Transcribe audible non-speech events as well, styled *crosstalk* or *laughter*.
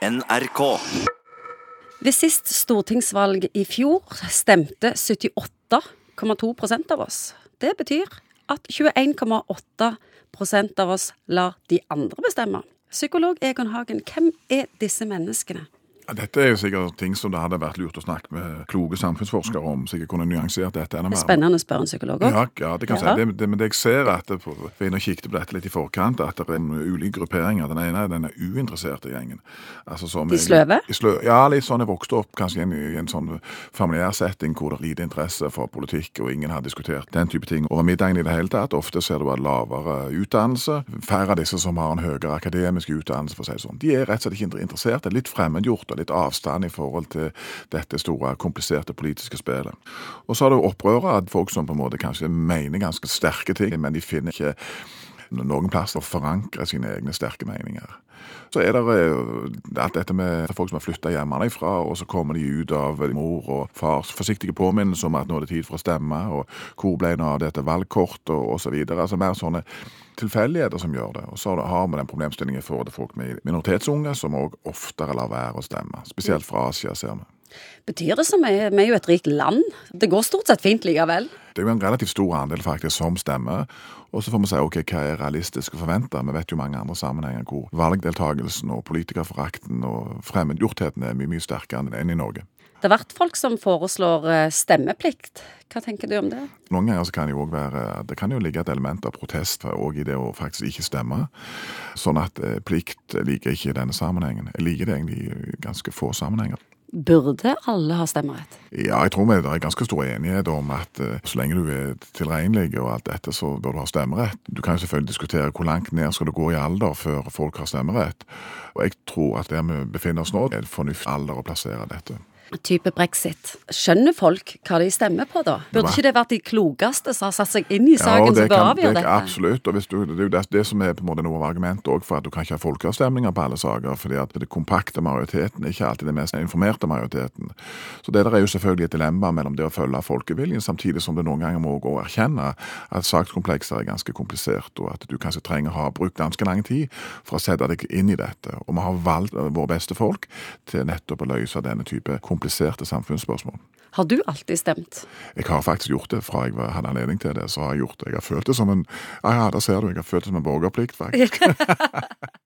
NRK. Ved sist stortingsvalg i fjor stemte 78,2% av oss. Det betyr at 21,8% av oss lar de andre bestemme. Psykolog Egon Hagen, hvem er disse menneskene? Dette er jo sikkert ting som det hadde vært lurt å snakke med kloke samfunnsforskere om, så jeg kunne nyansert dette enda Det er spennende å spørre en psykolog òg. Ja, ja, det kan Ja. si. Det, det, men det jeg ser at det, for jeg kikket på dette litt i forkant, at det er ulike grupperinger. Den ene er den er uinteresserte gjengen. Altså, som De sløve? I slø, ja, litt sånn. Jeg vokste opp kanskje i en, i en sånn familiær setting hvor det er lite interesse for politikk, og ingen har diskutert den type ting over middagen i det hele tatt. Ofte ser du bare lavere utdannelse. Færre av disse som har en høyere akademisk utdannelse, for å si det sånn. De er rett og slett ikke interessert. Det er litt fremmedgjort og litt avstand i forhold til dette store, kompliserte politiske spillet. Og så har det opprøret at folk som på en måte kanskje mener ganske sterke ting, men de finner ikke noen plass å forankre sine egne sterke meninger. Så er det alt at dette med folk som har flytta hjemmefra, og så kommer de ut av mor og fars forsiktige påminnelser om at nå er det tid for å stemme, og hvor ble det av dette valgkortet, og osv. Altså mer sånne tilfeldigheter som gjør det. Og så har vi den problemstillingen for det folk med minoritetsunge, som òg oftere lar være å stemme. Spesielt fra Asia, ser vi. Betyr det så mye? Vi er jo et rikt land. Det går stort sett fint likevel. Det er jo en relativt stor andel faktisk som stemmer. Og så får vi si ok, hva er realistisk å forvente. Vi vet jo mange andre sammenhenger hvor valgdeltagelsen og politikerforakten og fremmedgjortheten er mye, mye sterkere enn i Norge. Det har vært folk som foreslår eh, stemmeplikt. Hva tenker du om det? Noen ganger så kan det jo være, det kan jo ligge et element av protest òg i det å faktisk ikke stemme. Sånn at eh, plikt liker jeg ikke i denne sammenhengen. Jeg liker det egentlig i ganske få sammenhenger. Burde alle ha stemmerett? Ja, jeg tror vi- det er ganske stor enighet om at eh, så lenge du er tilregnelig og alt dette, så bør du ha stemmerett. Du kan jo selvfølgelig diskutere hvor langt ned skal du gå i alder før folk har stemmerett. Og jeg tror at der vi befinner oss nå, er et fornuftig alder å plassere dette. Type brexit. Skjønner folk hva de stemmer på, da? Burde ikke det vært de klokeste som har satt seg inn i saken, ja, det som bør avgjøre det, dette? Absolutt. og du, Det er jo det, det som er på en måte noe av argumentet for at du kan ikke ha folkeavstemninger på alle saker. fordi at det kompakte majoriteten ikke alltid den mest informerte majoriteten. Så det der er jo selvfølgelig et dilemma mellom det å følge folkeviljen, samtidig som du noen ganger må gå og erkjenne at sakskomplekser er ganske komplisert, og at du kanskje trenger å ha brukt ganske lang tid for å sette deg inn i dette. Og vi har valgt våre beste folk til nettopp å løse denne type kompliserte samfunnsspørsmål. Har du alltid stemt? Jeg har faktisk gjort det fra jeg var- hadde anledning til det. så har Jeg gjort det. Jeg har følt det som en ja, ja, der ser du, jeg har følt det som en borgerplikt, faktisk. *laughs* *laughs*